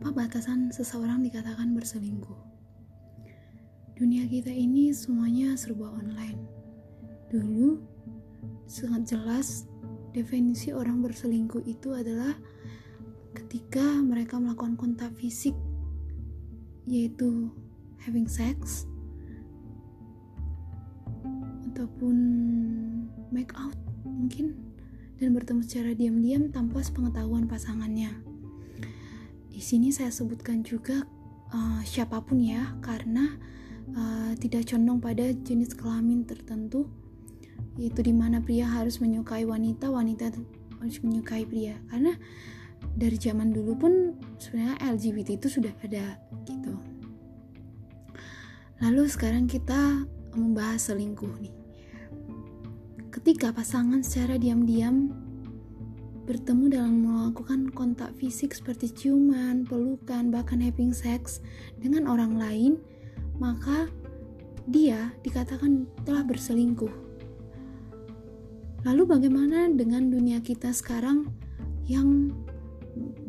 apa batasan seseorang dikatakan berselingkuh? Dunia kita ini semuanya serba online. Dulu sangat jelas definisi orang berselingkuh itu adalah ketika mereka melakukan kontak fisik yaitu having sex ataupun make out mungkin dan bertemu secara diam-diam tanpa sepengetahuan pasangannya. Di sini saya sebutkan juga uh, siapa pun ya, karena uh, tidak condong pada jenis kelamin tertentu, yaitu di mana pria harus menyukai wanita, wanita harus menyukai pria. Karena dari zaman dulu pun sebenarnya LGBT itu sudah ada gitu. Lalu sekarang kita membahas selingkuh nih. Ketika pasangan secara diam-diam bertemu dalam melakukan kontak fisik seperti ciuman, pelukan, bahkan having sex dengan orang lain, maka dia dikatakan telah berselingkuh. Lalu bagaimana dengan dunia kita sekarang yang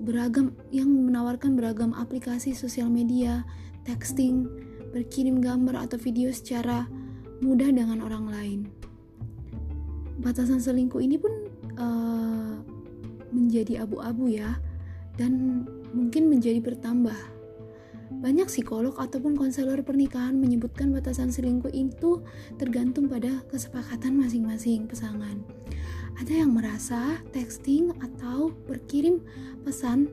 beragam yang menawarkan beragam aplikasi sosial media, texting, berkirim gambar atau video secara mudah dengan orang lain? batasan selingkuh ini pun uh, menjadi abu-abu ya dan mungkin menjadi bertambah. Banyak psikolog ataupun konselor pernikahan menyebutkan batasan selingkuh itu tergantung pada kesepakatan masing-masing pasangan. Ada yang merasa texting atau berkirim pesan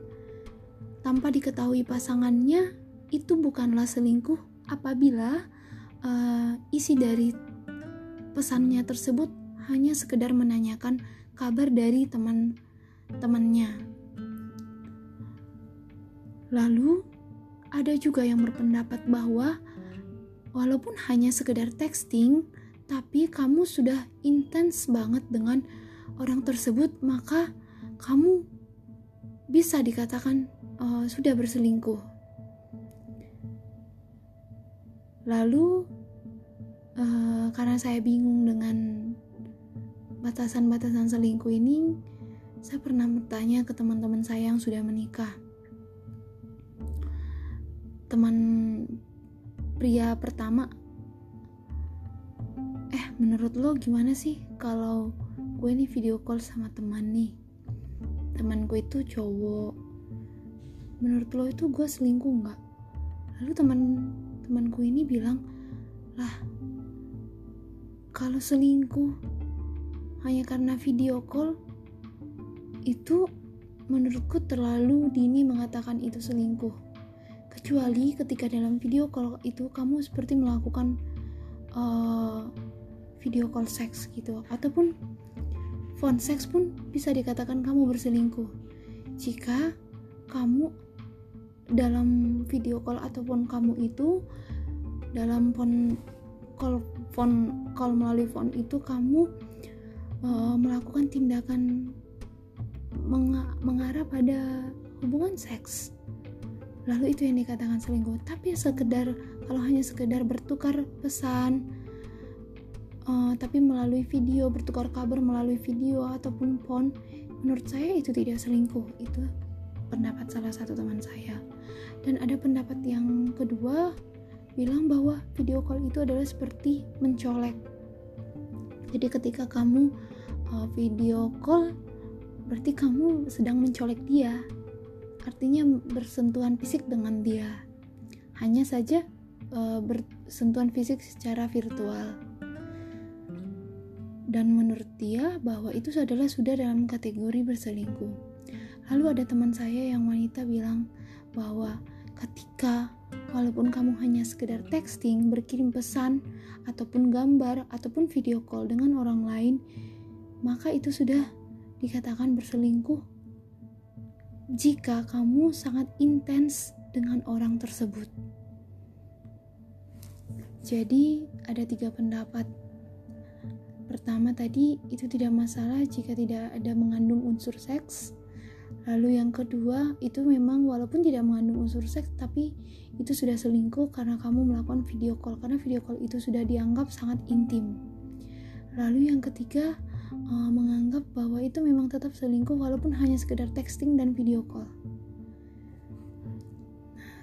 tanpa diketahui pasangannya itu bukanlah selingkuh apabila uh, isi dari pesannya tersebut hanya sekedar menanyakan kabar dari teman-temannya. Lalu, ada juga yang berpendapat bahwa walaupun hanya sekedar texting, tapi kamu sudah intens banget dengan orang tersebut, maka kamu bisa dikatakan uh, sudah berselingkuh. Lalu, uh, karena saya bingung dengan batasan-batasan selingkuh ini saya pernah bertanya ke teman-teman saya yang sudah menikah. Teman pria pertama eh menurut lo gimana sih kalau gue nih video call sama teman nih? Teman gue itu cowok. Menurut lo itu gue selingkuh nggak? Lalu teman temanku ini bilang lah kalau selingkuh hanya karena video call itu menurutku terlalu dini mengatakan itu selingkuh. Kecuali ketika dalam video call itu kamu seperti melakukan uh, video call seks gitu. Ataupun phone seks pun bisa dikatakan kamu berselingkuh. Jika kamu dalam video call ataupun kamu itu dalam phone call phone call melalui phone itu kamu uh, melakukan tindakan meng mengarah pada hubungan seks. Lalu itu yang dikatakan selingkuh. Tapi sekedar kalau hanya sekedar bertukar pesan uh, tapi melalui video bertukar kabar melalui video ataupun phone menurut saya itu tidak selingkuh. Itu pendapat salah satu teman saya. Dan ada pendapat yang kedua bilang bahwa video call itu adalah seperti mencolek. Jadi ketika kamu uh, video call berarti kamu sedang mencolek dia. Artinya bersentuhan fisik dengan dia. Hanya saja uh, bersentuhan fisik secara virtual. Dan menurut dia bahwa itu adalah sudah dalam kategori berselingkuh. Lalu ada teman saya yang wanita bilang bahwa ketika walaupun kamu hanya sekedar texting, berkirim pesan, ataupun gambar, ataupun video call dengan orang lain, maka itu sudah dikatakan berselingkuh. Jika kamu sangat intens dengan orang tersebut, jadi ada tiga pendapat. Pertama tadi itu tidak masalah jika tidak ada mengandung unsur seks. Lalu yang kedua itu memang walaupun tidak mengandung unsur seks tapi itu sudah selingkuh karena kamu melakukan video call karena video call itu sudah dianggap sangat intim. Lalu yang ketiga uh, menganggap bahwa itu memang tetap selingkuh walaupun hanya sekedar texting dan video call.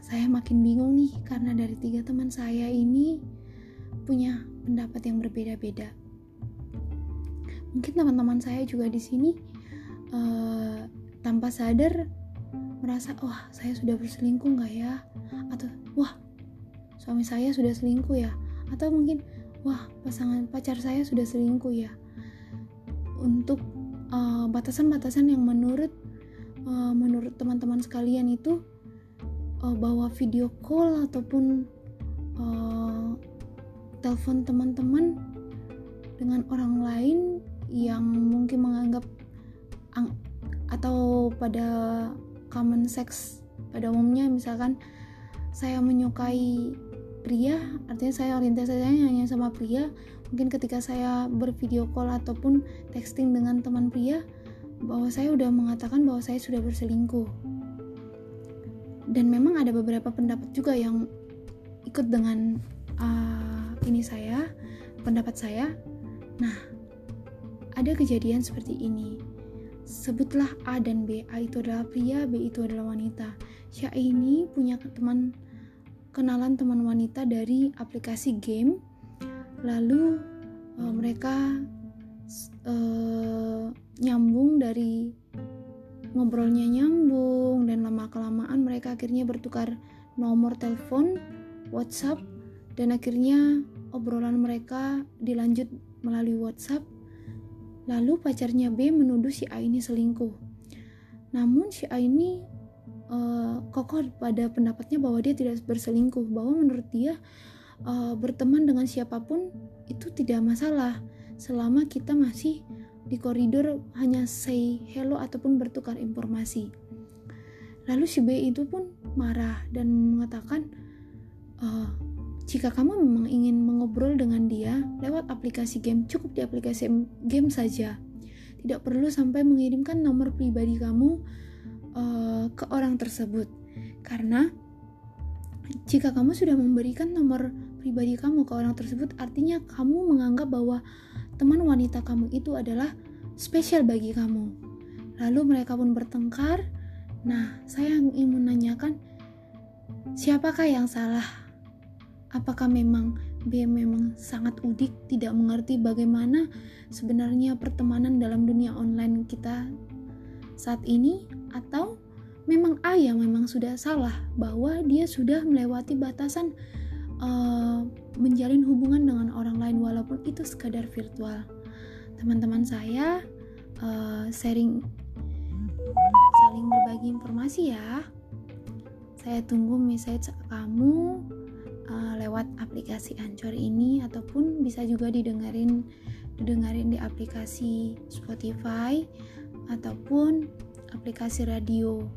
saya makin bingung nih karena dari tiga teman saya ini punya pendapat yang berbeda-beda. Mungkin teman-teman saya juga di sini uh, tanpa sadar merasa wah saya sudah berselingkuh nggak ya atau wah suami saya sudah selingkuh ya atau mungkin wah pasangan pacar saya sudah selingkuh ya untuk eh, batasan-batasan uh, yang menurut uh, menurut teman-teman sekalian itu uh, bahwa video call ataupun uh, telepon teman-teman dengan orang lain yang mungkin menganggap atau pada common sex pada umumnya misalkan saya menyukai pria artinya saya orientasinya hanya sama pria mungkin ketika saya bervideo call ataupun texting dengan teman pria bahwa saya sudah mengatakan bahwa saya sudah berselingkuh dan memang ada beberapa pendapat juga yang ikut dengan uh, ini saya pendapat saya nah ada kejadian seperti ini sebutlah A dan B. A itu adalah pria, B itu adalah wanita. Syah ini punya teman kenalan teman wanita dari aplikasi game. Lalu uh, mereka uh, nyambung dari ngobrolnya nyambung dan lama kelamaan mereka akhirnya bertukar nomor telepon, WhatsApp dan akhirnya obrolan mereka dilanjut melalui WhatsApp Lalu pacarnya B menuduh si A ini selingkuh. Namun si A ini uh, kokoh pada pendapatnya bahwa dia tidak berselingkuh, bahwa menurut dia uh, berteman dengan siapa pun itu tidak masalah selama kita masih di koridor hanya say hello ataupun bertukar informasi. Lalu si B itu pun marah dan mengatakan, uh, jika kamu memang ingin mengobrol dengan dia lewat aplikasi game, cukup di aplikasi game saja. Tidak perlu sampai mengirimkan nomor pribadi kamu uh, ke orang tersebut. Karena jika kamu sudah memberikan nomor pribadi kamu ke orang tersebut, artinya kamu menganggap bahwa teman wanita kamu itu adalah spesial bagi kamu. Lalu mereka pun bertengkar. Nah, saya ingin menanyakan, siapakah yang salah? Apakah memang B memang sangat udik, tidak mengerti bagaimana sebenarnya pertemanan dalam dunia online kita saat ini, atau memang A yang memang sudah salah bahwa dia sudah melewati batasan uh, menjalin hubungan dengan orang lain walaupun itu sekadar virtual. Teman-teman saya uh, sharing saling berbagi informasi ya. Saya tunggu message kamu uh, lewat aplikasi Anchor ini ataupun bisa juga didengarin didengarin di aplikasi Spotify ataupun aplikasi radio.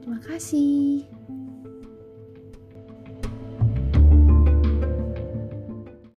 Terima kasih.